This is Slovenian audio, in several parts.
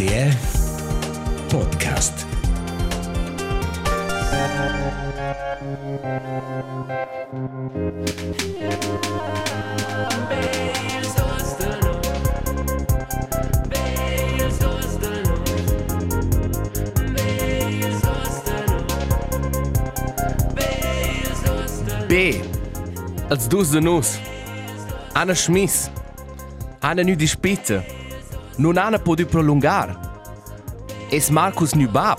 RTR Podcast. B. Als dus de nus. Anna Schmiss. Anna nu di spitze. Non Anna può di prolungar. Es Markus Nubab.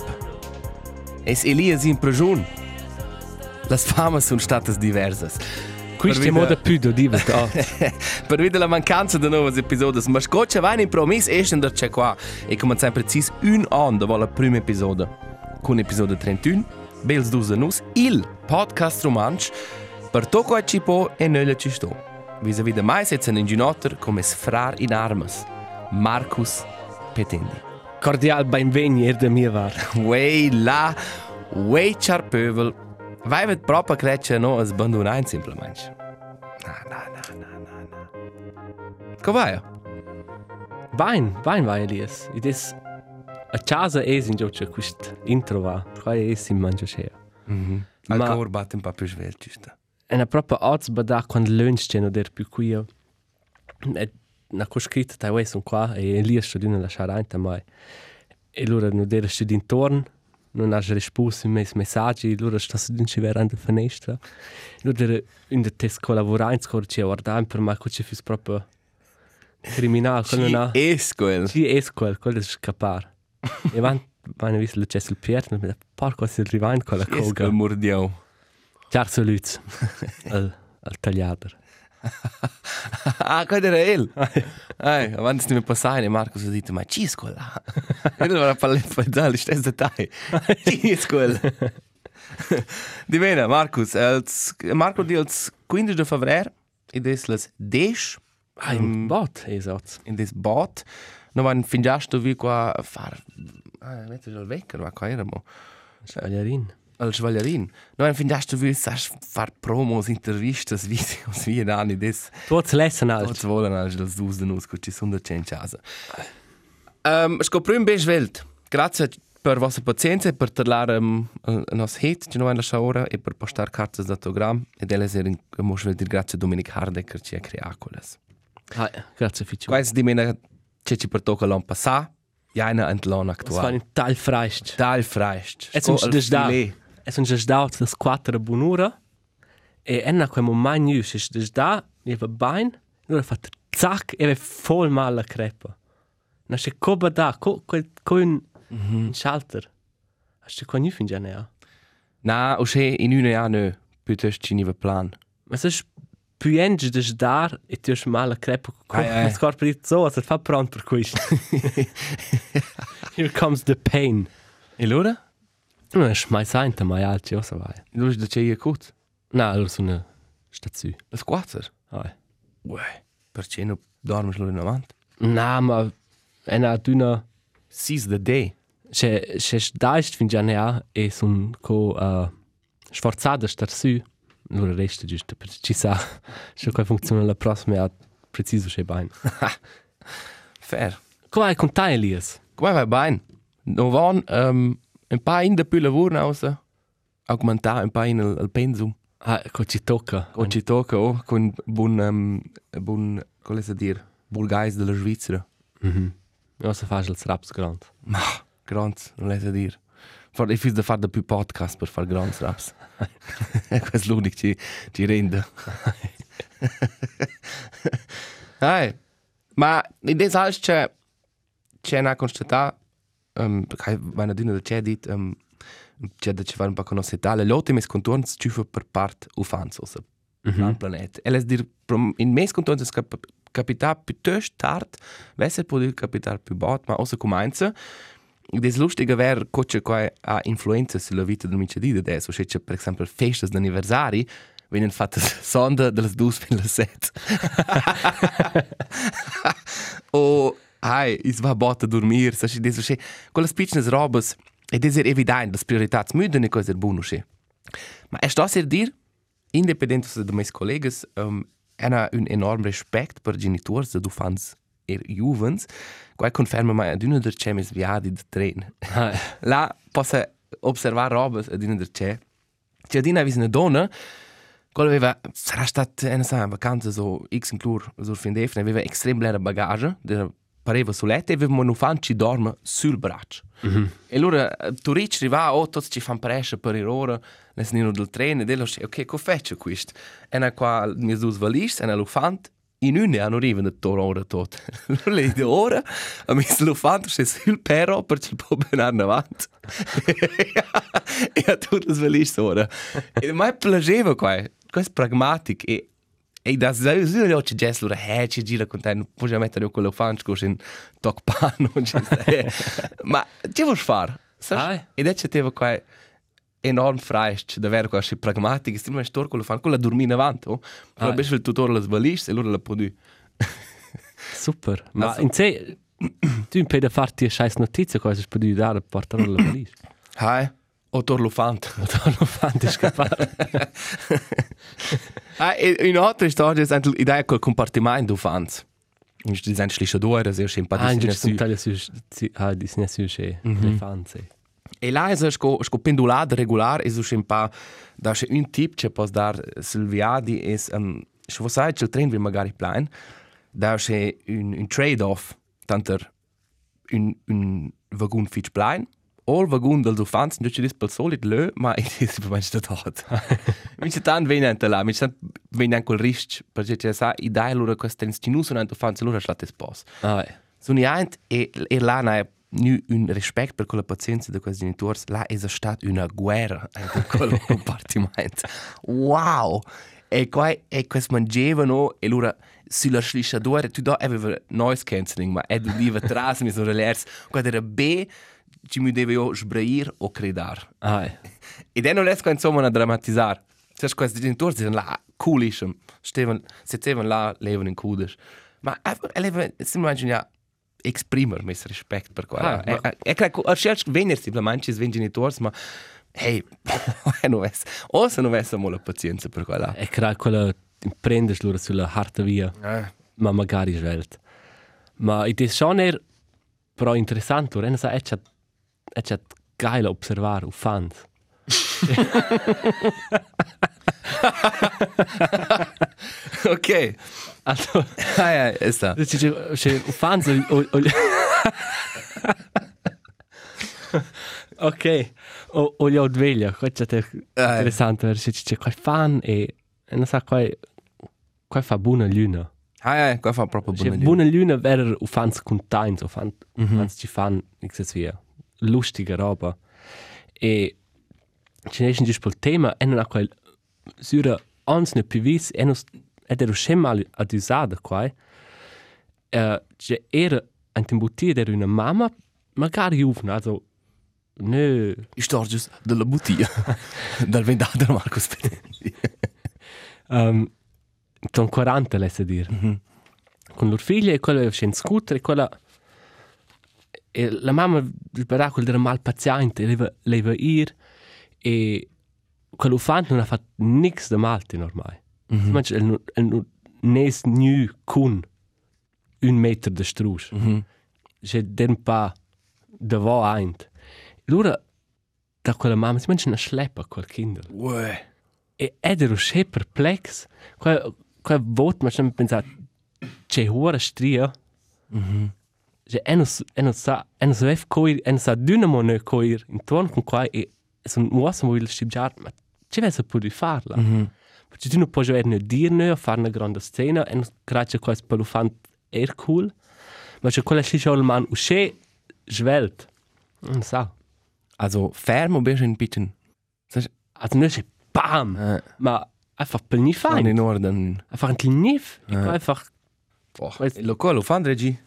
Es Elias in prigion. Las famas sono state diversas. Questo è Per modo più di diventa. per vedere la mancanza di nuovi episodi, ma scoccia vai in promis e scender c'è qua. E cominciamo precis un anno dopo il primo episodio. Con episodio 31, Bels dus de nus, il podcast romansch, per tocco a cipo e nölle ci sto. Vis-a-vis de mai setzen in ginotter come sfrar in armas. Marcus Petendi. Cordial benveni er de mia var. Wey la, wey char pövel. Vai vet proprio crecce no as bandunain simplemente. Na, na, na, na, na, na. Come vai? Wein, wein vai Elias. Id es a casa es in gioce quist intro va. Quai es in mangia scea. Mhm. Ma- Ma cor bat un po' più svelcista. E na proprio oz bada quando lunch c'è no der più qui. E na co scritto tai wei son qua e Elias sto d'una lasciare in mai. E lura no der sto d'intorn. Non ha risposto in mes messaggi, lura sta su d'un civer an de finestra. Lura der in de tes collaborare in scor ci guardare per ma co ci fis proprio criminal, quello non ha. es quel. Sì, è quel, quello è scappare. e van, van visto il cesso il Pier, non mi da porco si arriva in quella Es quel coga. mordiau. Ciao salute al, al tagliader. ah, quel era el. Ai, avanti di me passare, Marco si dite, ma ci es quel là? E allora la palle fa da le stesse dettagli. Ci es quel. Di bene, Marcus, als, Marco di als 15 de febbraio, ed es las 10 Ah, im Bot, esatto. in des bot no van fin già sto vi qua a far ah metto il vecchio ma qua eramo Scagliarin. Al svagliarin no van fin già sto vi sa far promos intervistas videos wie anni des Tu hast lesen Tots alt. volen als das dus de nus ci sono da casa um, scoprim besch welt grazie per vostra pazienza e per tornare um, a nos hit ci no van lascia ora e per postar cartas d'autogram ed elles er mos vel dir grazie Dominik Hardecker ci ha Ah, grazie Ficcio. Quais di mena ce ci pertoca l'an passà, jaina ent l'an Es war ein Teil freist. Tal freist. Es sind das da. Es sind just da das quattro bunura. E enna quel moment nius ist das da, ich war bein, nur fatto zack, e voll mal la crepa. Na se coba da, co quel coin un schalter. Hast du kein Nüfin ja näher? Na, o che in una anno piuttosto ci niva plan. Ma se più enge des dar e tu hast mal la crepa ai. con scorpo di so, also fa pronto per questo. Here comes the pain. E l'ora? Non è mai sente mai altri, o so vai. L'ora da ce ia cut. Na, allora sono stazio. Las quattro. Ai. Uè, per ce no dormes lo in avant. Na, ma è una d'una Sis de day. se se daist fin già ne ha e son co uh, sforzada star su. Allora resta giusto per ci sa se come funziona la prossima ha preciso che bain. Fair. Come hai con Elias? Come vai bain? No van um, un pa in de più lavoro ausa. Augmentar un pa in al, al pensum. Ah, co ci tocca. O ci tocca o con bun um, bun come si dir bulgais della Svizzera. Mhm. Ja, so fast als Raps grand. Ma, grant, non lesa dir. For, ich fiz da far da più podcast per far grants raps. Questo è l'unico ci, ci rende. Hai, ma in des alts c'è c'è una constatà um, perché va una dina da c'è dit um, c'è da ci fare un po' conoscere tale l'ultime scontorns ci fa per part ufans ossa Mhm. plan planet. E les dir prom- in mes contorns cap capita piuttosto tard, vesser può dir capitar più bot, ma ossa comincia Ed è lustig aver coche qua ha influenza sulla vita del micedì adesso, se c'è per esempio festas d'anniversari, vengono fatte sonda delle due fino alle sette. o, hai, is va botta a dormir, sa, deso, se, quelle piccole robes, ed è evidente, le priorità, müden e cose buone, se. Ma è sto a dir, independente de meus colegas, um, era un enorm respect per genitors de du fans er Juvens, qua conferma mai ad una der c'è mes viadi de tren. Là possa osservare robes ad una der c'è. C'è adina vis una donna, quella aveva, sarà stata, eh, non so, vacanza so x in clur, so fin defne, aveva estrem blera bagage, pareva soletta, e aveva un ufan ci dorme sul braccio. E allora eh, tu ric arriva, oh, tutti ci fanno presce per ir ora, ne sono del treno, e dello ok, co faccio questo? E na qua mi dus valis, e na l'ufant, in une hanno arrivato da tor ora tot. Allora lei di ora, a mi l'ufant, c'è sul pero, per ci può benare avanti. e a tutte le valis ora. E mai piaceva qua, questo è pragmatico, e E da zelo zelo če jaz lura he, če gira con te, non puoi mettere con l'ofanč, con un toc pano, ma če vuoi fare? Ai. Ed è c'è te qua enorm freist, davvero qua si pragmatico, sti mai stor con l'ofanč, con la dormina avanti, oh? Però Ai. beh il tutore la svalis, e allora la dire. super. Ma in sé, tu in peda farti a scheiß notizie, cosa si può dare a portare la valise. Hai, o tor l'ofant. Non fanno scappare. Ah, e in altre storie, è l'idea col compartimento d'ofans. Non ci dicono slisciadore, se è Ah, in simpatico. giusto un taglio su... Ah, di sinistra su c'è. Le fanze. E là è sco, sco pendulada regular, è un pa da un tip che può dar sul viadi è um, se vuoi sai che il treno magari plan, da c'è un, un trade-off, tanto un, un vagon fitch plan, o il vagon del dufans, non c'è dis pel solito lö, ma è dis per mangi da tot. Mi c'è tan venente là, mi c'è tan venente quel risch, perché c'è sa, i dai loro questo instinus un dufans, loro schlatte spos. Ah, So niente, e, e là non nu un rispetto per quella pazienza di questi genitori, là è stata una guerra in quel compartimento. Wow! E qua e questo mangiavano e loro sulla slisciadora, tu da aveva noise cancelling, ma è l'uliva tras, mi sono relers, quando era B, ci mi deve io sbrair o credar. ah. Ed è non riesco insomma a drammatizzare. Sai, questi genitori erano là, coolissimi, stavano, là, levano in cudes. Ma levano, si immagina, esprimere questo rispetto per quello. Ah, E e credo che a scelta venire simplemente i genitori, ma hey, non è, o se non avessimo la pazienza per quello. E crea quella... Prendes loro sulla harta via. Eh. ma magari svelt. Ma it is schon eher però interessant, oder? Sa, è c'è geil observare u fans. Ok. Also, Ah, ja, è sta. c'è c'è u fans o, o, Ok. O o gli odveglia, questo è Ah, interessante, perché c'è c'è quel fan e non sa qual qual fa buona luna. Ah, ja, qua fa proprio C'è buona buona luna ver u fans contents, o fan Mhm. fans ci fan x via. Lustige roba. E ci ne c'è il tema e non ha quel sura ons ne pivis e non ed ero scema ad usare qua. Eh, c'è era un timbutia era una mamma magari ufna, also ne Stories della bottiglia. Dal vendato Marco Spinelli. um, con 40 lesse dir. Mhm. con loro figlia e quella c'è in scooter e quella e la mamma sperava quella era mal paziente leva leva ir e quello fan non ha fatto nix da malte ormai mm -hmm. manch el el nes nu kun un meter de strus mm Mhm. c'è den pa da vo eint lura da quella mamma si manch una schleppa quel kindel Uè. e ed ero sche perplex quel quel vot ma sempre pensato c'è ora stria Mhm. Že eno, eno sa, eno sa vef coir, eno sa dynamo ne coir intorno con qua e son muosa mo il stibjar, ma ce vese pudi farla. Mm -hmm. Perché tu non puoi giocare ne dir ne a fare una grande scena e grazie a questo pelufant er cool, ma c'è quella sciscia al man usce svelt. Non sa. Also, fermo bist ein bisschen. Also non c'è bam, äh, ma einfach pel ni fein in. Ordnung. Einfach ein Knif, Ja. einfach Boah, lo quello fan regi.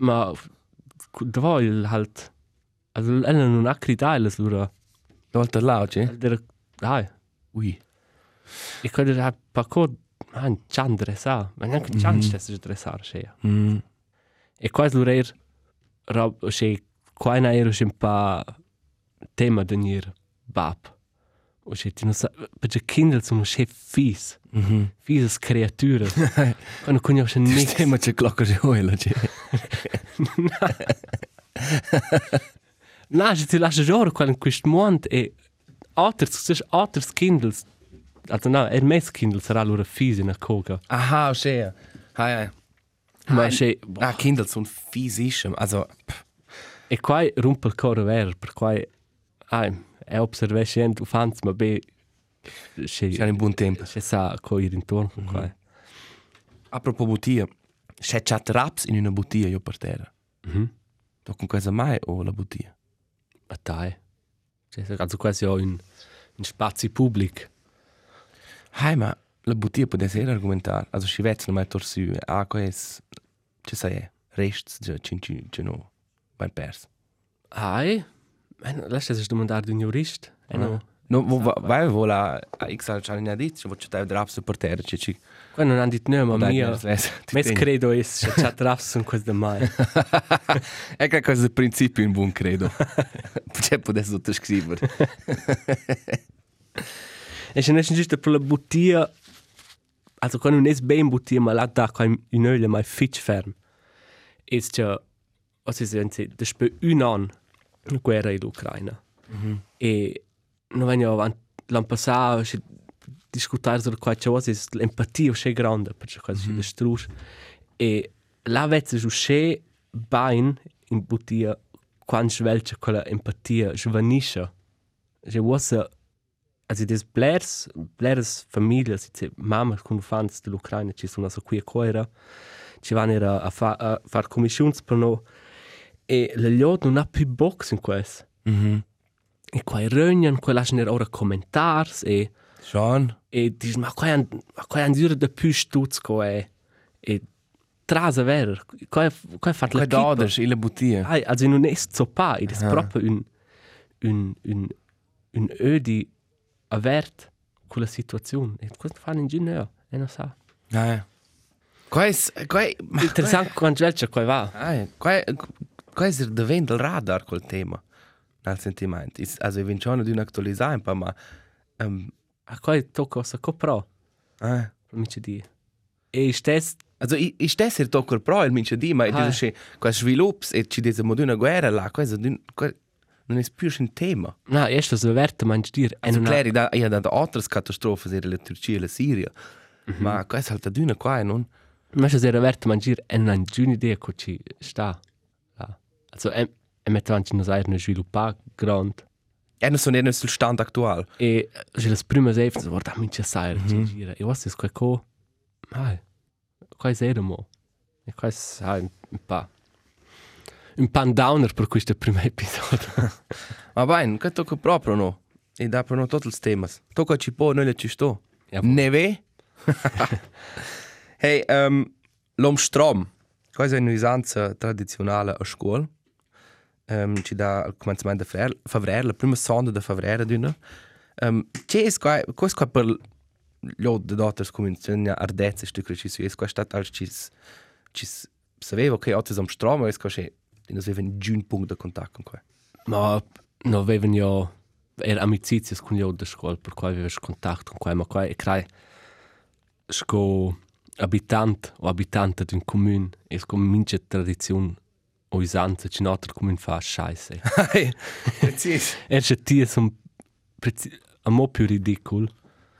Ma da war halt also ella non ha cridare lura. Volta là, c'è? Der dai. Ui. Ich könnte da pa co man chan dressar, ma neanche chan mm -hmm. stesse dressar che. Mm. E quasi lurer rob che qua na ero un pa tema de nir bab. O se ti non sa, perché Kindle sono che fis. Mhm. Fises creature. Quando conosce nichts. Stimma c'è clocca di oil, c'è. Na, se ti lascia giocare quando in questo mondo e alters, se alters Kindles, also no, er mes Kindle sarà loro fisi na coga. Aha, schön. Ah, ja. Ma se, Ah, Kindle sono fisissimi. Also, pff. e qua rompe il coro vero, per qua, ai, è observation, u fans, ma be, se, c'è un buon tempo. se sa coi intorno con qua. Apropos bottiglia, c'è chat raps in una bottiglia io per terra. Mhm. Tu con cosa mai o la bottiglia? A dai. Cioè, also quasi ho un, un spazio pubblico. Hai, ma la bottiglia può essere argomentare. Also, si vede non mai torsu. Ah, questo, ci sai, rests, c'è cinci, c'è no, ben perso. Ai, man, lascia se domandare un jurist. E no. No, vai, wo la, ich sag, c'è una dice, wo c'è da raps per terra, c'è ci. Qua non hanno detto no, ma Dai, mia. nel senso, ti Mes tengo. credo è se c'è traffico in questo mai. È che questo è il principio in buon credo. C'è può essere sottoscrivere. E se non è giusto per la bottiglia, also quando non è ben bottiglia, ma là da con un öl mai fitch ferm. È c'è, o si sente, dopo un anno, la guerra in Ucraina. E non vengono avanti, l'anno passato, si discutare su qualche cosa, l'empatia è grande, perché cosa si distrugge. E là vedi su che bain in bottiglia, quando svelge quella empatia, svanisce. Je vuoi also des Blairs, Blairs Familie, si dice mamma con fans dell'Ucraina, ci sono su qui a Coira, ci vanno a, a, e le liot non ha più box in questo. Mhm. E qua reunion, qua lasciano ora commentari e Schon? e dici ma qua qua han dura da più stutz e e trasa ver, qua qua fa la Qua doders, in la bottiglia. Ai, also non è zoppa, è Ah. proprio un, un, un, un ödi avert quella situazione. E questo fa un ingegnere, e non sa. Ah, ja. Qua è, qua è, Interessante quando c'è qua va. Ah, ja. qua è, è diventa il radar col tema. Nel sentimento. Is, also, ich schon di un'attualizzare un po', ma... Um, A qua tocca sa copro, ah. mi ci di. E stes, Also, ich, stesse hier doch pro, il mince di, ma Ah. ah. dice, qua svilupps e ci dice, mo di una guerra là, questo qua, non è più un tema. na, esto se verte man dir, e Also, non ha, klar, da, ja, da altre catastrofe, era la Turcia e la Siria. Ma questo è halt di una qua, non... ma se era verte man dir, e non ha giuni idea co ci sta. Ja. Also, e, e metto anche nos air ne sviluppa grand. E non sono nel sul stand attuale. E se le prime seife, guarda, mi ci sai, ci gira. E was ist qua co? Ai, qua è mo. E qua è un pa. Un pan downer per questo primo episodio. Ma bene, che tocca proprio no. E da per no tutti i temi. Tocca ci può, noi le ci sto. Ja, Neve? hey, um, l'om strom. Questa è un'usanza tradizionale a scuola. Um, ci dà al cominciamento di febbraio, la prima sonda di febbraio d'una. Um, c'è qua, questo qua per gli altri datori cominciano a ardezze, sto che ci sono. Questo è stato ci ci sapeva che oggi siamo strom, e questo è non aveva un punto di contatto con questo. Ma no avevano ja er amicizie con io da scuola, per cui avevo contatto con qua, ma qua è crai sco abitant o abitante di un comune, e sco mince tradizione o usanza, ci nostro comune fa scheisse. Precis. Er c'è tia som a mo più ridicolo.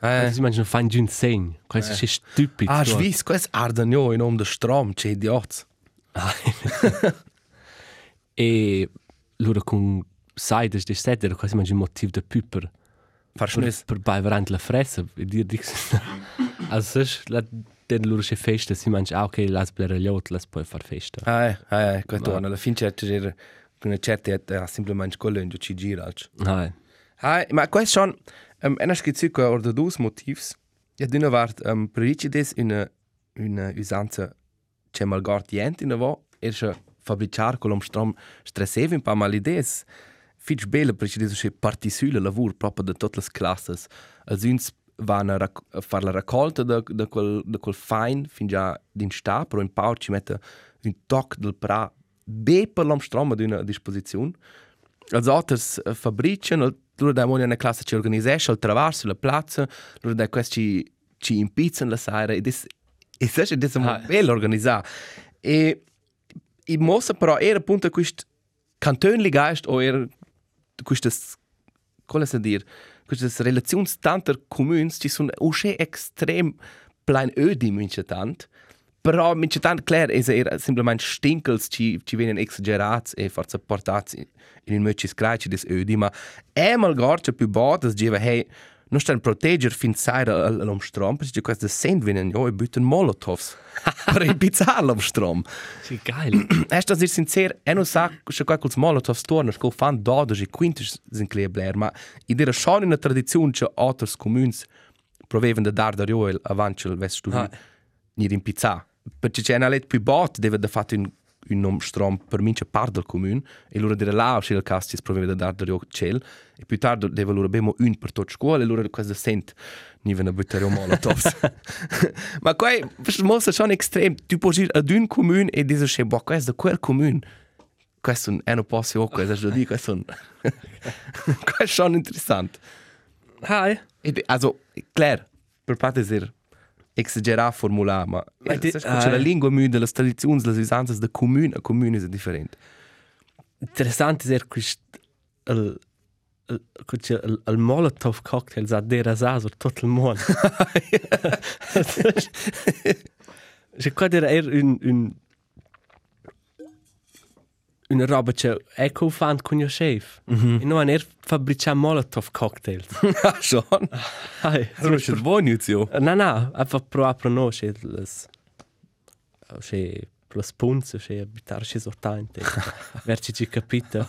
Eh. Eh. Si mangiano fan giù un segno. Questo è stupido. Ah, Schweiz, questo è Ardagnò in nome del Strom, c'è idiot. E loro con saides di sedere, quasi mangiano un motivo da più per Far per, schnüss. per baivarant la fressa. E dir dix. Also, la den loro c'è festa, si mangia, ah, ok, las blera gli altri, las poi far festa. Ah, eh, ah, eh, questo Ma- alla fine c'è c'è una certa età, semplicemente quello in ci gira. Ah, eh. Ah, ma questo schon, um, è una schizzuca orda dus motivs. Ja, d'una vart, um, predicis una, una usanza c'è mal gart jent in avo, er c'è fabricar colom strom stresseva un pa mal idees. Fitch bella predicis c'è partisula lavur proprio da tutte le classes. Als uns van a, rac a far la raccolta da, da, quel, da quel fine fin già din sta, però in pau ci mette un toc del pra be per l'om strom ad una disposizione. Als autres uh, fabricen, loro da una classe ci organizesce al traverso la piazza, loro da questi ci impizzano la sera e dis e se è dis Ah. bello organizzato. E i mossa però era appunto questo cantone geist o era queste come si dir queste relazioni tanto comuni ci sono usce estrem plein ödi mince tant però mince tant klar es era semplicemente stinkels ci ci venen esagerats e forza portats in un möcis graici des ödi ma. Einmal gorche più bodas geva hey non stan proteger fin saira all'om strom perché queste sent venen jo e büten molotovs per impizzar l'om strom Sì, geil. Esta dir sincer, e non sa se quai culs molotovs torna, sco fan dodas e quintas sin clea bler, ma i dira schon una tradizione che alters communs proveven da dar da rioel avant il vest tu Ah. ni in pizza. Perché c'è una let più bot deve da fatto un un nom strom per mince part del comune e loro dire là o il castis proveva da dar da rio cel e più tardi deve loro bemo un per tot scuola e loro quasi sent ni vena buttare un molotovs. Ma quai mostra schon extrem. Tu puoi ir ad un comune e dire che boh, questo è quel comune. Questo è un po' se o questo è già questo. Questo è schon interessant. Hi. E also, klar, per parte ser exagerar formular, ma Ma di- di, ah, la eh. lingua müde, le tradizioni, le usanze de comune a comune è different. Interessant ist er quist el el quist el, el Molotov cocktail sa dera sa sur tot il mond. Je qua era er un un una roba che eco fan con io chef. E no an er fabrica Molotov cocktails. schon. Hai. Du bist jetzt wohl nicht so. Na na, einfach pro a pro no che les che plus punze che abitar che sortante. Verci ci capita.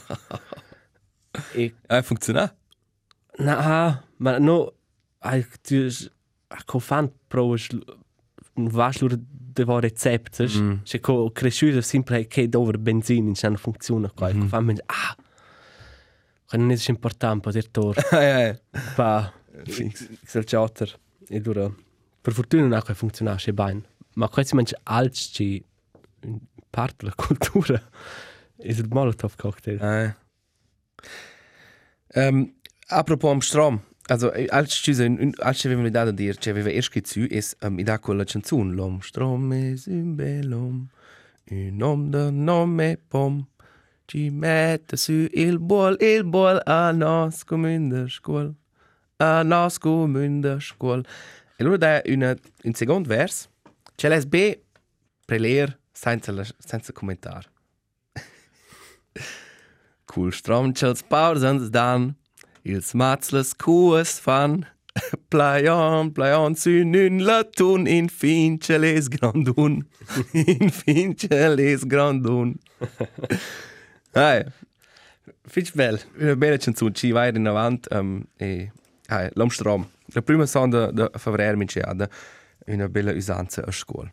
E Ja, funktioniert. na, ma no ai tu a co fan pro vas lur de vo recept, Mm. che co cresciuto sempre che dover benzina in sana funziona qua. Mm -hmm. Fan ah. Non è importante poter tor. Ja, ja. Pa, xel chatter. E dura. Per fortuna non ha che funzionasse bene. Ma questo mangia alts ci in parte della cultura. È il Molotov cocktail. Ah. Ähm, apropos am Strom, also äh, als Tschüsse, als wir mir da dir, che aveva erst gezü, es ähm, i da quella canzun, l'om strom es un bell'om, un om da nome pom, ci mette su il bol, il bol a nos comünder scuol, a nos comünder scuol. E allora da una, un secondo vers, c'è l'SB preler senza, la- senza commentare. Cool stromchels pausens dan, ils matzles kues fan, playon, playon synyn latun, in finceles grandun, in finceles grandun. Hai, Fitch bell. una bella canzone, ci vai in avanti, um, e, hai, l'om strom. La prima son da, da favrer mi c'è una bella usanza a scuola.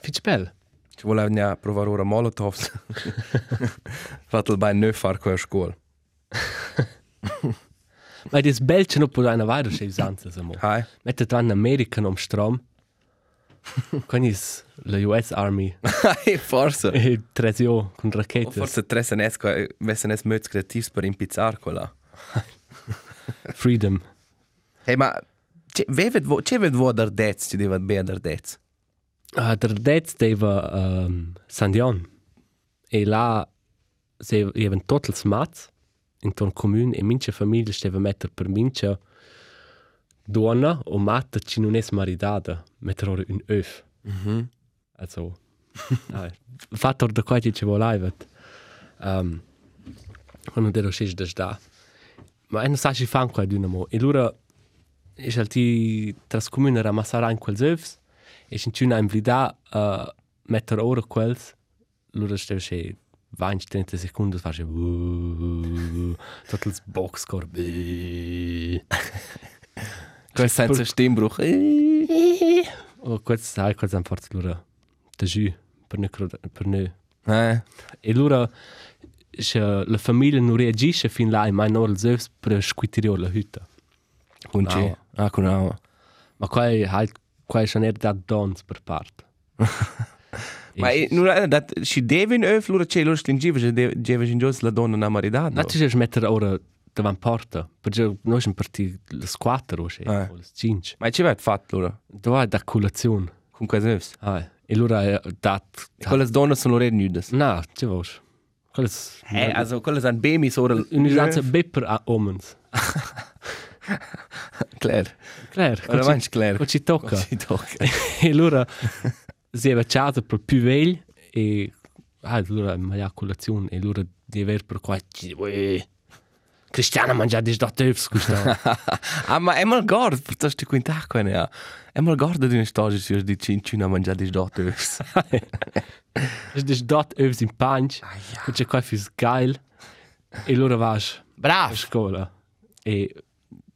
Fitch bell. Ci voleva provare ora molotovs. Fatto il bai ne far qua a scuola. Ma das bell che non può una weiter che usanza samo. Hai. Mette dran Amerika am Strom. Kann is la US Army Hai, forse. e tresio con O raketes. forse tre senes qua, vesenes möts kreativs per impizzar quella. Freedom. Hey, ma c'è vevet vo, c'è ved vo dar dez, ci deva be dar dez. Uh, der Dez deva um, San Dion. E là se even totals mats intorno comune e mincha famiglia steva metter per mincha donna o matta ci non es maridada metter ora un öf. Mhm. Mm also fattor da quai ci volaivat. Ähm quando dero schis da sta. Ma non sa ci fan qua dinamo e allora er e salti tras comune era massara in quel zevs e sin tuna in vida uh, eh, metter ora quels lura steve 42 Sekunden, das war schon uh, total Boxscore. Kurz sein zu Stimmbruch. Und kurz halt kurz einfach zu lura. Der Jus, per ne per ne. Eh. E lura se la famiglia non reagisce fin là e mai non lo zevs per squittire la hütte. Con c'è. No. Ah, con aua. Ma qua è halt qua è schon er da dons per part. Ma e, nur dat si devin öf lura c'è lura stingiva, je devin jos la donna na maridad. Na ti se mettere ora davanti porta. Perché noi siamo partiti le 4 o se, le 5. Ma ci vai fatto allora? Dove è da colazione? Con quei neus? Ah, e allora è dat... Quelle donne sono le nudes. No, ce vuoi. Quelle Eh, also quelle sono bemi sopra il... Un'usanza bepper a omens. Claire. Claire, Allora mangi Claire. Qua ci tocca. Ci tocca. e allora si è vacciato per più vegli e ah, allora mi ha colazione e allora di aver per qua Uè, Cristiana mangia di sdottevs questa ah, ma è mal guarda, perché sti quinta qua ne ha. È mal guarda di una storia se di cincina mangiare di dotte. es di sdottevs in punch che c'è qua fis geil e allora vas Bravo. scuola e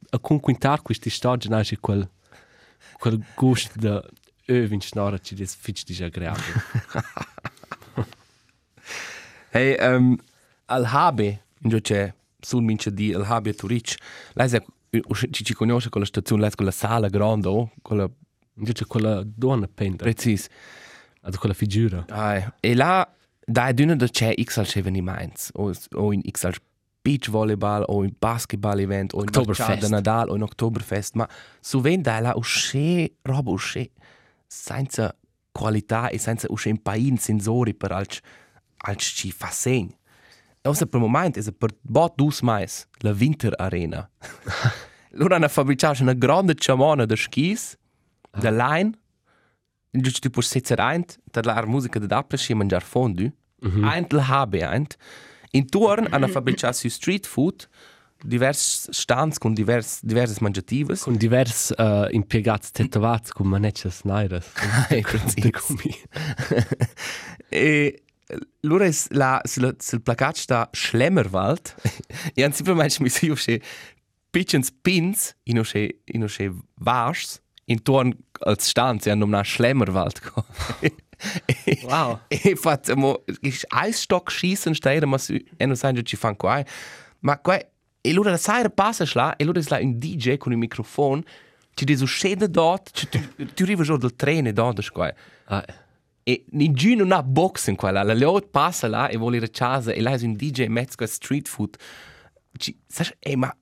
a conquintar questi storie nasce quel quel gusto da övin snarra ci des fitch di agreabile Hey, um, al habe, in c'è sul mince di al habe Turic. Lei sa ci ci conosce con la stazione, lei con la sala grande, oh, con la invece quella donna penda precis. ad quella figura Ah, e là da d'una da c'è XL eveniments, o o in XL beach volleyball o in basketball event o in Oktoberfest. Nadal o in Oktoberfest, ma sovent da là usce roba usce senza qualità e senza usce in pain sensori per alc alc ci fa segn. E ossa per moment è per bot dus mais la Winter Arena. Loro hanno fabbricato una grande ciamona de skis, de line, Giusto tipo setzer eint, da la musica da dappes și mangiar fondue. Eint la habe eint. In turn hanno fabbricato street food divers stands con divers diverses mangiatives. con divers uh, impiegati tetovati con snairas Ai, precis. e loro es la sul sul placat sta Schlemmerwald. e han simplemente mi si usce pitchens pins in usce in usce vars in turn als stand sie hanno na Schlemmerwald. wow E fat mo is Eisstock schießen steider ma eno sanjo ci fan qua. Ma qua e lura la saira passa schla e is la un DJ con un microfono ci disu scende dort ci tu tu arriva giù del treno dort da qua. ah, E ninguno non ha box in quella. La leot passa là e vuole casa e là è un DJ in mezzo street food. Ci, sai, e ma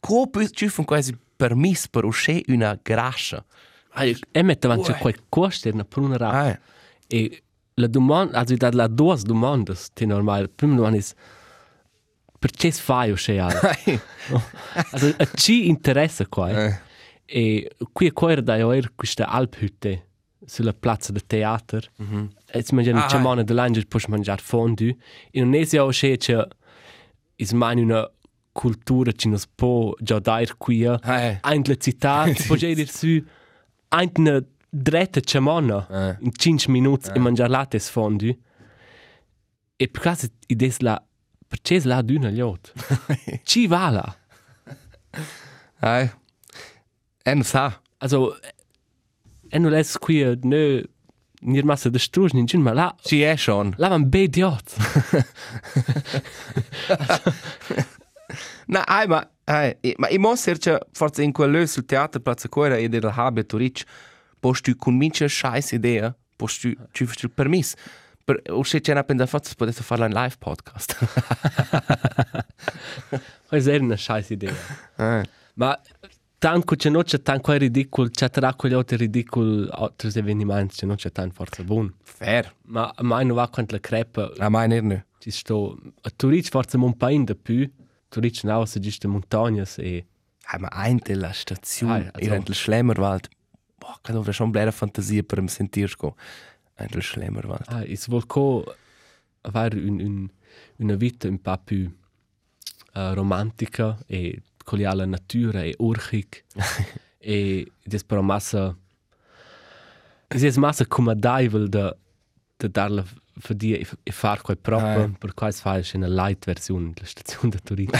come ci fanno quasi permesso per uscire una grascia? e mette avanti Uè. quel costo una pruna rap Ah, e la domanda also da la due domande te normal prima domanda is perché fai o sei al also a ci interessa qua Eh. e qui è qua da io questa alphütte sulla piazza del teatro e si mangia Ah, cemana dell'angelo poi mangiare fondue. In Indonesia o c'è c'è is mani una cultura che non si può già dare qui Eh. ein la città poi c'è dir su ein una dretta cemana Eh. in 5 minuti e mangiare latte fondue e per caso idea la perché la d'unagliot ci va là ah. E non sa. also e non è qui ne nir massa de strusch nin ma là Ci è schon. là van be idiot Na, ai, ma, ai, e- ma io cerca forse in quel sul teatro Plaza Coira e del Habe posto tu con mince scheiß idea, posto tu ci fai il permesso. Per, o se c'è una pensa forse potete farla in live podcast. questa era una scheiß idea Ah. ma tanto c'è non c'è tanto è ridicolo c'è tra quegli altri ridicoli altri avvenimenti c'è non c'è tanto forza buon Fair. ma mai non va quanto la crepa A mai ne. ci sto a Turic forse un pain da più Turic no se giusto montagne e Ai, ma ein della stazione, also- era in Schlemmerwald. Boah, kann doch schon blera Fantasie per me sentir go. Ein del Schlemmerwald. ah is volco avere un, un, una vita un po' più uh, romantica e con la natura e urchig e des però massa es es massa comodabile da da darla für die e, e far quel proprio Ah. per quais fai una light version della stazione da Turin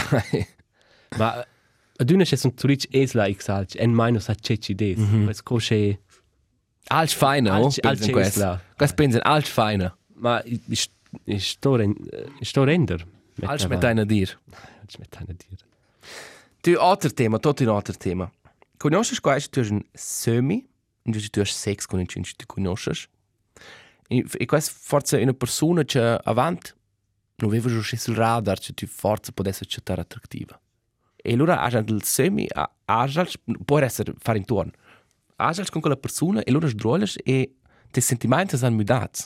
ma ad una c'è un Turin es la exalc en meno sa c'è ci des quel coche Alts feine, oh, Alts- alts pensen quest. Isla. Quest pensen alts feine. ma ich ich sto ren ich sto render Alts mit einer dir. ich mit einer dir Tu altro tema, tutto un altro tema. Conosci quasi tu hai un semi, invece tu hai sex con un cinci tu conosci. E, e questa forse è una persona che avanti non aveva già sul radar che tu forse potesse accettare attrattiva. E allora ha il semi, ha può essere fare intorno. Ha con quella persona e allora sdroles e te sentimenti sono mudati.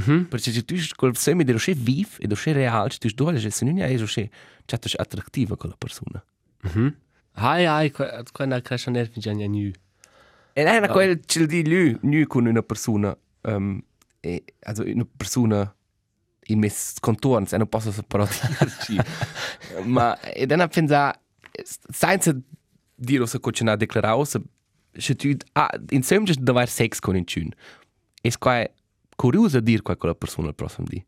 Mm -hmm. Perché se tu col semi dello che viv e dello che real, tu sdroles e se non è che c'è attrattiva quella persona. Mm hai hai quando cresce nervi già nu. E non è quel che di lui, nu con una persona, um, e, also una persona in mes contorns, e non posso separarci. Ma e dann pensa senza dire se declarato, se se tu ah, insieme just dover sex con in cun. E qua curioso dir qua con la persona il prossimo di.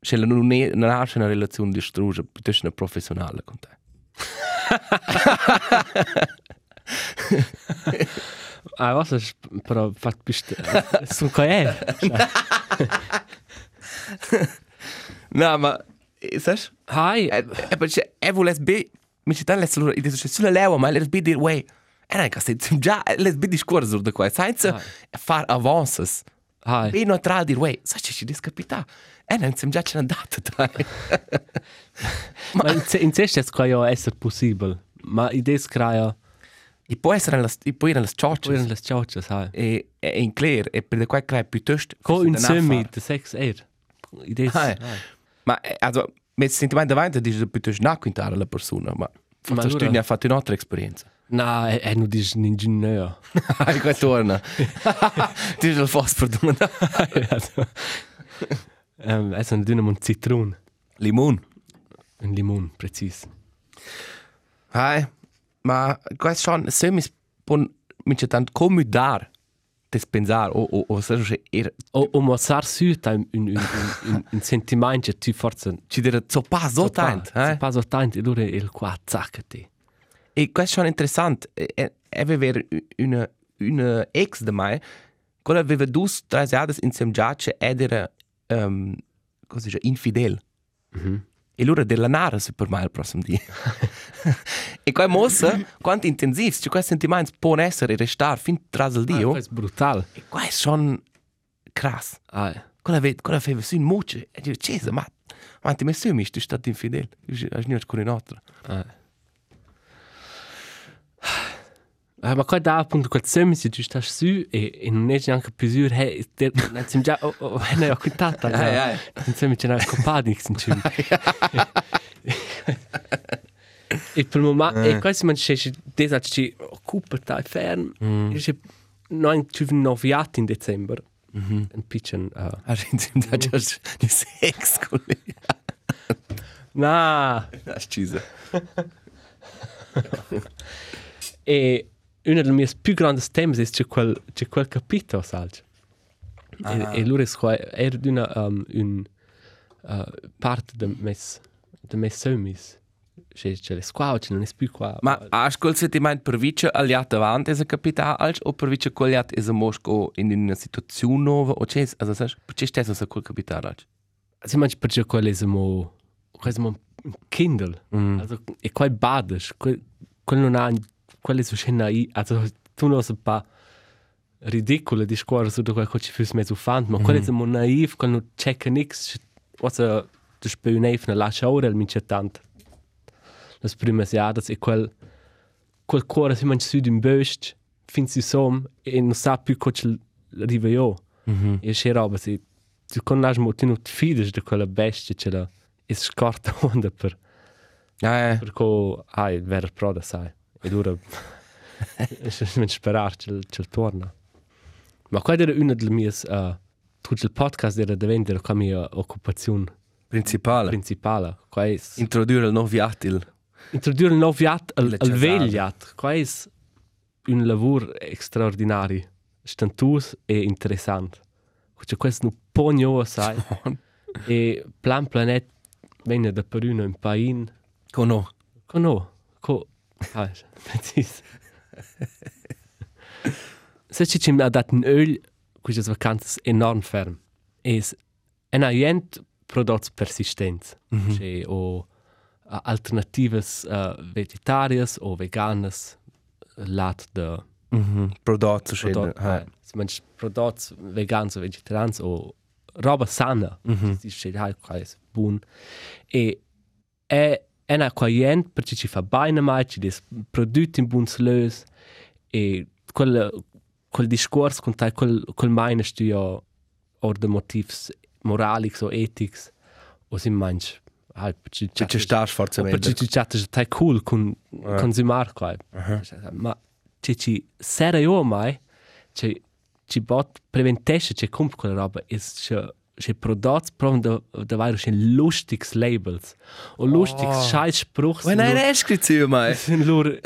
Se è non ha una relazione distrutta, piuttosto una professionale con te. Ah, was ist, però fat bist su qua è. No, ma sai? Hai, E perché e vuole be mi città le solo i dice sulla leva, ma le be dir way. Era che se già le be discorso da qua, senza far avances. hai. Be neutral dir way, sai ci discapita. E non sem già c'è andata dai. Ma in in se è qua io essere possibile. Ma idee scraia, E può essere la e può le poi churches. le ciocce, sai. E e in clear e per de qua crea piuttosto Co in semi de sex er. Idee. Ah, Ma eh, also mit sentimento davanti dice piuttosto na quintare la persona, ma forse tu ne hai fatto un'altra esperienza. Na, è non dis ingegner. Hai qua torna. Dice il fosforo domanda. also, ähm, es ein dünner und Zitron. Limon. Ein Limon, präzis. Hai, ma questo schon semi pon mit tant comudar des pensar o o o se che er O, o ma sar süt ein un, un, un, un, un sentiment che tu forse... ci dire so pas so tant, eh? eh? Pas so tant, e lure il qua zaccati. E questo schon interessant. E aveva una una ex de mai, quella aveva dus tre anni insieme già che ed era um, dice infidel. Mhm. E allora della nara se per mai il prossimo dia. e qua mossa, quanto intensiv, cioè questi sentimenti possono essere e restare fin tras il dio. Ah, è brutal. E qua è schon krass. Ah, Quella quella aveva su in mucce. E dice, Cesa, ma, ma ti messo mi, tu stai infidel. Io ho niente con un'altra. ah. Ah, ma qua da appunto quel semi se tu stai su e, e non è neanche più su, hey, te, non siamo già, oh, oh, ne ho quintata. Ai, ai. Non siamo già una compagni che si E per il momento, e questo mi dice, che ci occupa dai fern, e dice, noi ci abbiamo noviati in dicembre, un piccolo... Uh, Ah, insieme da già di sex con lei. no! Ah, scisa. E una delle mie più grandi temi è c'è quel, c'è quel capitolo, sai? Ah. E, e lui è era una, um, un, uh, parte de mes, de mes semis. C'è, c'è le squadre, c'è non è più qua. Ma hast quel sentimento per vice aliat davanti esa capità als o per vice qualiat esa mosco in una situazione nuova o c'è, also sai, perché stesso sa quel capità als. Si mangi per già quelle siamo, quelle siamo un Kindle. Mm. Also, e quel bades, quel, quel non ha, quelle sono scena i, also, tu non sai pa ridicole discorsi su quel che ci fosse mezzo fan, ma quelle siamo naiv, quelle non checca nix, also, du spiel naiv na lascia ora il mince tant. Las prime jadas e quel, quel cuore si mangi su d'un böst, fin si som, e non sa più cosa arriva io. Mhm. E c'è roba, se tu conosci molto, non ti fidi di quella bestia, ce la, e scorta onda per, Ja, ja. per co, ah, il vero proda, sai. E dura, e non sperare, ce, ce torna. Ma quella era una delle mie, uh, tutto il podcast era diventare la mia occupazione Principale. principale. Qua è Introdurre il noviatil. introdurre il noviat al, al vegliat. Qua è un lavoro straordinario, stantus e interessante. Cioè, questo non può non sai. e plan planet viene da per uno in pain. Cono. Co no, co... Precis. Se ci ci mi ha dato un öl, queste vacanze enorm ferm. Es en agent prodotti persistenti. Mhm. Cioè, o uh, alternatives uh, vegetarias o veganas lat de Mhm. Prodotto prodot, scende. Ja. uh, manch prodotti vegans o vegetarians o roba sana. Mhm. Si dice, hai, qua è buon. E è una qualient perché ci fa bene mai, ci des prodotti in buons lös e quel quel discorso con tai quel quel meine studio or de motivs moralics o ethics o si manch halt perché Ci ci stas forza perché meglio. ci chatte tai cool con consumar qua ma ci ci serio mai ci ci bot preventesce ci comp quella roba is ci ci prodots prom da da vai schon lustigs labels o lustigs Oh. scheiß spruchs Wenn er ist gezü mai. sind lur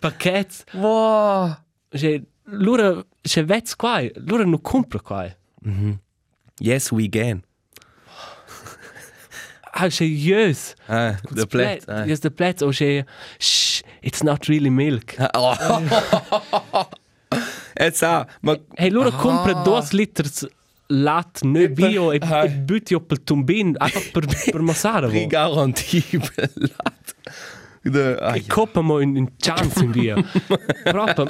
paquets Wow. je lura che vets qua lura no compra qua Yes we can. ah che yes Ah, the plate. yes the plate o che shh it's not really milk Oh. Jetzt auch. Ma hey lura compra dos liters lat ne bio e, butti op il tumbin. Einfach per per masare pri garantibel lat. De e coppa mo in in chance in via proprio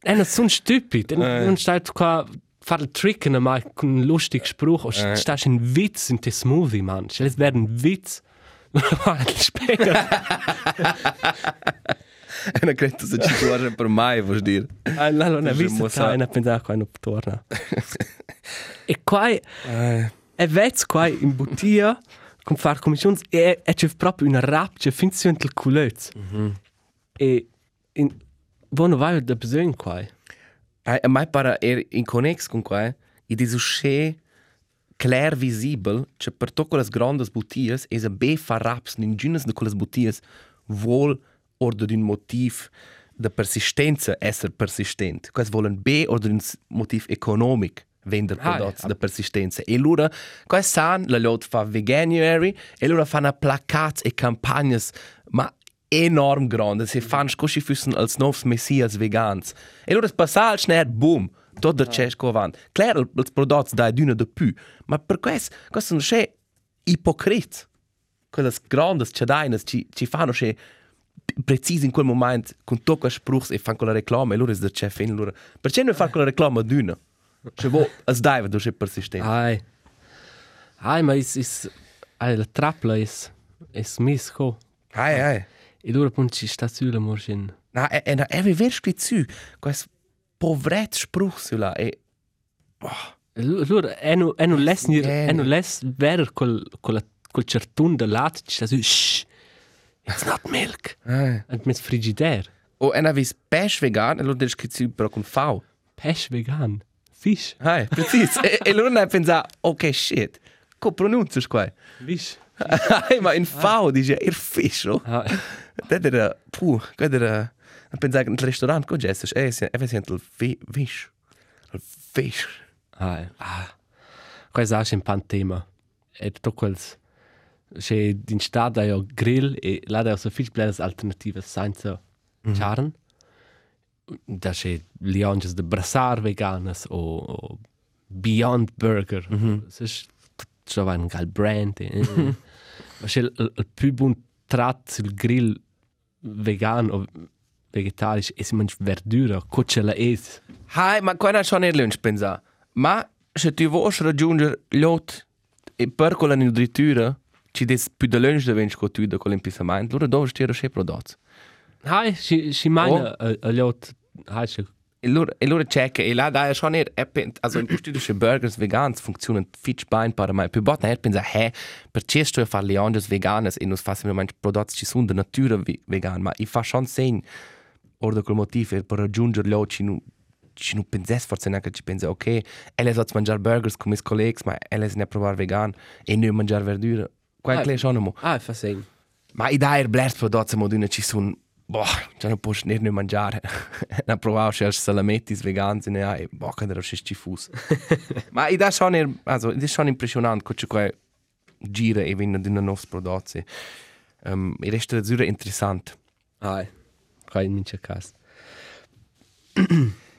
è una son stupid. Non stai qua fare il trick in mai con un lustig spruch o stai in witz in te smoothie man. Es werden witz Später. Ena credo se ci tuore per mai, vuol dire. Ah, no, non è Dice, visto, mo sa- sai, e qua Eh, è vezzo qua in bottiglia con fare commissioni e e c'è proprio una rap c'è fin su il culezzo. E in buono vai da bisogno qua. Ai, a mai para er in connex con qua, i disu che clair visibel, che per to quelle grandes bottiglias es a be fa raps in ginas de quelle bottiglias vol order d'un motiv de persistenza esser persistent. Quas volen be order d'un motiv economic vender Ah, prodotti ja. de persistenza. E lura, quas san la lot fa veganuary e lura fanno placats e campagnas ma enorm grande. Se fan scosci füssen als novs messias vegans. E lura passal schnell boom. Tot der c'è scovant. Claro, els prodotti dai d'una de più, ma per quest, quest sono che ipocrit. Quelles grandes ciadainas ci, ci fanno che preciso in quel momento con tocca spruchs e fanno quella reclama e loro è del chef in loro. Perché non fa quella reclama d'una? Cioè, vo, as dai, do che persistente. Ai. Ai, ma is is ai la trapla is is misco. Ai, ai. E loro appunto ci sta sulla morgin. Na, e, e, na, e vi vero scritto su, quest povret spruch sulla e... Loro è no è no less ni Bene. è no less ver col col col certun de lat ci sta su shh. It's not milk. Ai. Und mit frigidaire. O, e na vis pesh vegan, del scritto su però con fau. Pesch vegan. Fisch. Ai, precis. e, e loro ne pensa, ok, shit. Co pronuncias qua? Fisch. Ai, ma in fau dice, ir fiscio. Ah, Dat era, puh, dat era... Ik ben zeggen, het restaurant, ko jesses, eh, se- even zijn het vi- vis. El vis. ah. Ah. Questo è un pan tema. E tutto quels c'è in stata io grill e là da so fisch blers alternative senza charn. Da c'è lionges de brassar veganas o, o Beyond Burger. Mm -hmm. Se c'è un gal brand. Eh. Ma c'è il, il più buon tratto sul grill vegan o vegetarisch e si mangia verdura, co ce la es. Hai, ma qua non è lunch, pensa. Ma se tu vuoi raggiungere l'ot e per quella nutritura, ci des più da lunch da vench co tu da quell'impissamento, allora dove stare che prodotti. Hai, si si meine a a lot hai si E loro, e checka, e là da è schon er, also in postidische Burgers vegans funktionen fitch bein para mai. Più botta er pensa, he, perché sto a fare leondes veganas e nus fassimo manch prodotti ci sono da natura vegan, ma i fa schon segn, orda col motivo, per raggiungere l'o ci nu ci nu penses forse neanche ci pensa, ok, elles hat mangiare burgers con mis colleagues, ma elles ne provar vegan e non mangiare verdura. Qua è schon mo. Ah, fa segn. Ma i dai blers prodotti modune ci sono boh, già non posso ne mangiare. Na provavo che als salametis vegans ne hai, boh, che era schi fus. Ma i da schon er, also, è schon impressionante che qua gira e vinna di nuovi prodotti. Um, il resto è zura interessante. Ai. Kai in mincha cas.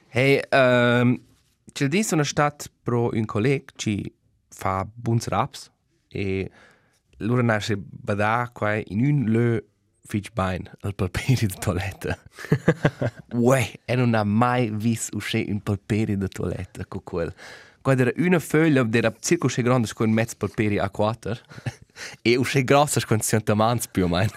Hey, um, c'è di sono stato pro un collega ci fa buons raps e loro nasce bada qua in un le fitch bain al papiri di toiletta. Uè, e non ha mai visto uscire un papiri di toiletta con quel. Qua era una foglia, era circa così grande come un mezzo papiri a quattro. E usce grossa quando mans più o meno.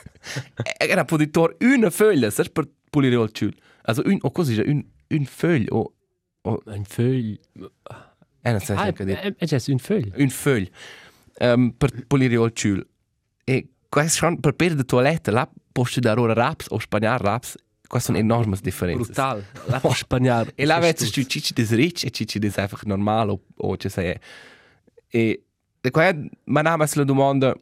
Era poditor una foglia, sai per pulire il ciul. Also un o così, un un foglia o o Un feuille. eh non sai Ah, che dire. è è già un feuille. Un foglia. Um, per pulire il ciul. E questo schon per per de toilette, là posso dare ora raps o spagnar raps. Queste sono enorme differenze. Brutal. La può spagnare. E là vedi tu cici des rich e cici des einfach normal o o che sai. E e qua ma name la domanda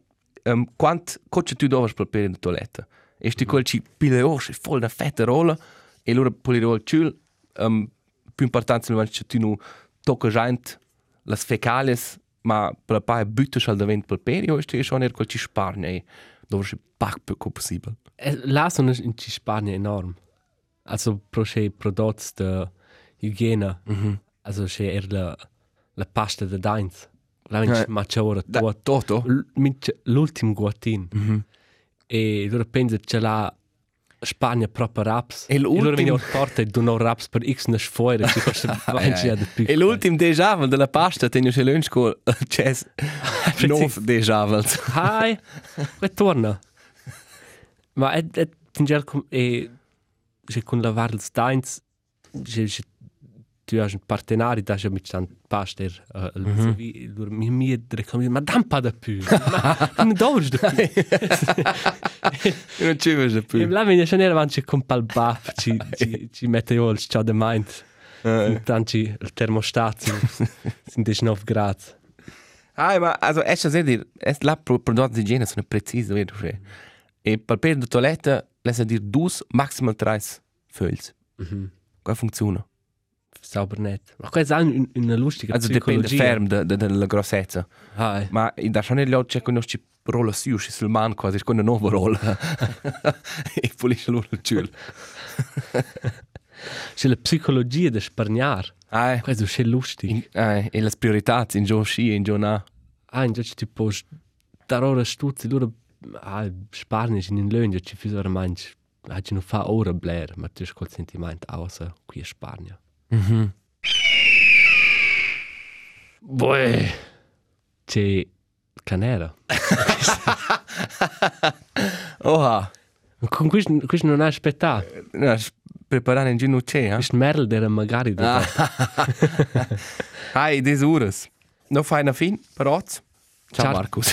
um, quant coche tu dovas per per de toilette. E sti quel ci pile o se voll na fette rolla e loro pulire il ciul um, più importante che tu nu tocca giant las fecales ma per pa butta al davent per perio e sti schon er quel ci sparne e dovas pack più possibile. La sono in Spanien enorm. Also pro se prodotti de Hygiene. Mhm. Also se er la la pasta de Dains. La Eh, vinci ma c'è ora Da, tua toto. l'ultimo guatin. Mhm. E loro pensa che la Spagna proprio raps. E l'ultim- loro vengono porta e donano raps per x na sfoira, ci costa vinci ad più. E l'ultimo déjà della pasta tengo se lunch con chess. Nov déjà vels. Hai, ritorna. Ma è è finge com e je con la Varls Dains je je tu hai un partenari da je mit stand paster il lur mi mi reclami ma dam pa da più. Ma non dovres da più. Non ci vedo E più. là viene schon avanti con pal baf ci ci ci mette io il ciao de mind. Intanto il termostato sind 19 gradi. Ah, ma also es ist sehr es la prodotto di igiene sono precise, vedo che. E per per de toilette lasse dir dus maximal tres föls. Mhm. Qua funziona. Sauber net. Ma questo è un- una lustige Also dipende ferm de de della grossezza. Hai. Ma in da schon il c'è con ci rolla su sul man quasi con una nuova rolla. e pulisce il ciul. C'è la psicologia di spargnar. Ah, Questo è lustig. in, eh, e le priorità in giorno sci in giorno A. Ah, invece ti puoi dare ora stuzzi, loro ah, spargni in lögno, ci fai ora mangi. Ah, ci non fa ora bler, ma tu hai col sentimento außer qui Spagna. Mhm. Boi. C'è canera. Oha. Questo non hai aspettato. Na, preparare in giorno c'è, eh? Questo merl era magari da Hai, des ures. No fai na fin, per oz. Ciao Ciao. Markus.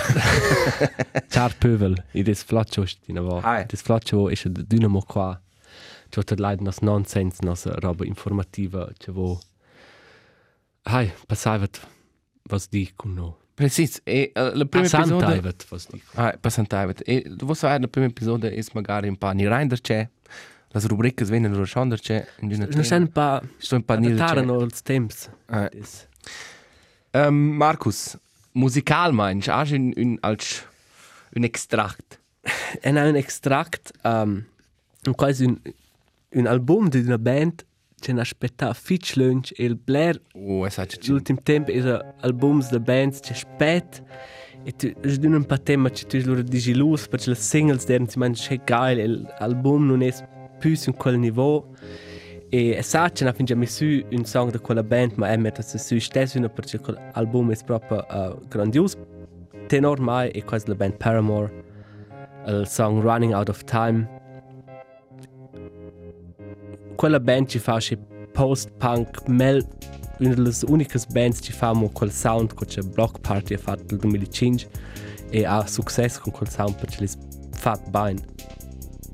Ciar pövel, i des flaccio stina va. Hai. Des flaccio è de dynamo qua. C'ho tot leid nos nonsens, nos roba informativa, c'è vo. Hai, passaivat was di con no. Precis. E la prima episode... Passantaivat was di. Ah, passantaivat. E du vuoi sapere, la prima episode è magari un po' ni reinder c'è. Las rubricas. In giorno Non c'è un pa Sto un po' ni adattaren als temps. Ah. Des. Um, Markus, musical meinst? Hast du un, als un extrakt? En un extract, um, quasi un, un album di una band, c'è aspetta fitch lunch e il Blair. Oh, es hat schon... l'ultim tempo era albums de bands c'è spet e tu es d'un un patem c'è tu loro digi lus perché le singles deren si man c'è geil l'album non è più su quel niveau. E sa c'è na finge mi su un song de quella band ma è metta se su stesso una perché l'album è proprio uh, grandios. Tenor mai e quasi la band Paramore il song Running Out of Time quella band ci fa post-punk mel una delle uniche bands ci fanno quel sound che c'è Block Party ha fatto nel 2005 e ha successo con quel sound perché li fa bene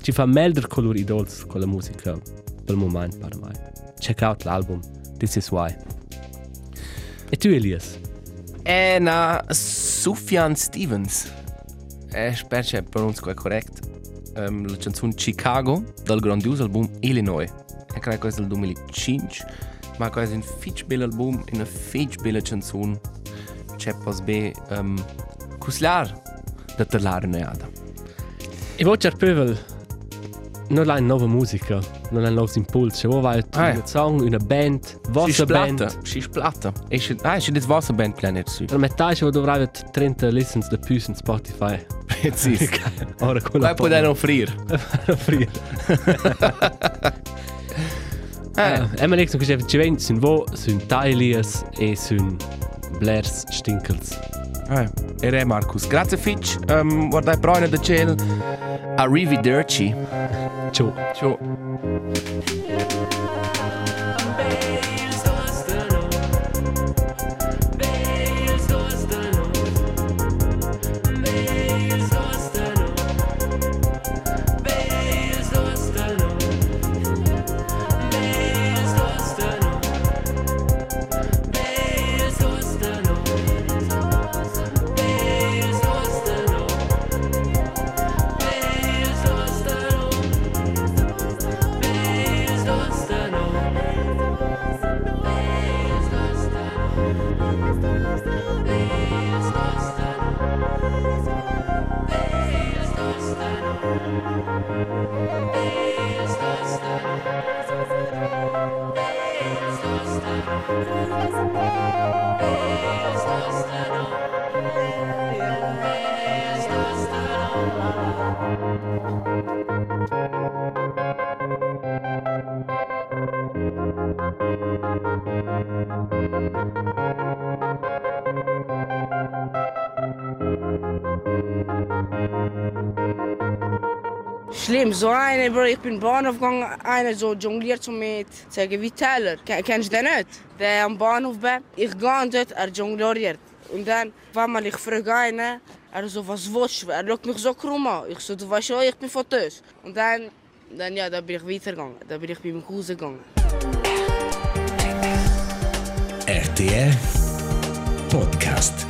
ci fa melder color idols con la musica per il momento per me check out l'album This Is Why e tu Elias E na Sufjan Stevens. E spero che pronuncio è corretto. Um, la canzone Chicago dal grandioso album Illinois. E credo che è del 2005. Ma questo è un fitch bel album, una fitch bella canzone. C'è pos be um, cuslar da parlare neada. e voi c'è pövel non hai nuova musica non hai nuovi impulsi wo vai Ah, ja. un song una band Si vostra splatta, band si splatta. E c'è, ah, c'è des Wasser Band Planet su. per metà ci dovrai 30 listens da più su Spotify Precis. ora con Qua può dare offrire. offrir Eh, Eh, ma liksom che ci ven sun vo sun Tailias e sun Blairs Stinkels. Eh, e re Marcus. Grazie Fitch. Um, guardai Broine da Ciel. Arrivederci. Ciao. Ciao. Schlimm, so eine, Bro. Ich bin Bahnhof gegangen, einer so jongliert so mit, sagen wie. Ken- Kennst du den nicht? Der am Bahnhof bin. Ich gehe dort, er jongliert. Und dann, wenn man ich frage einen, er so, was willst du? Er schaut mich so krumm an. Ich so, du weißt schon, ich bin von Tös. Und dann, dann ja, da bin ich weitergegangen. Da bin ich bei meinem Cousin gegangen. RTR Podcast.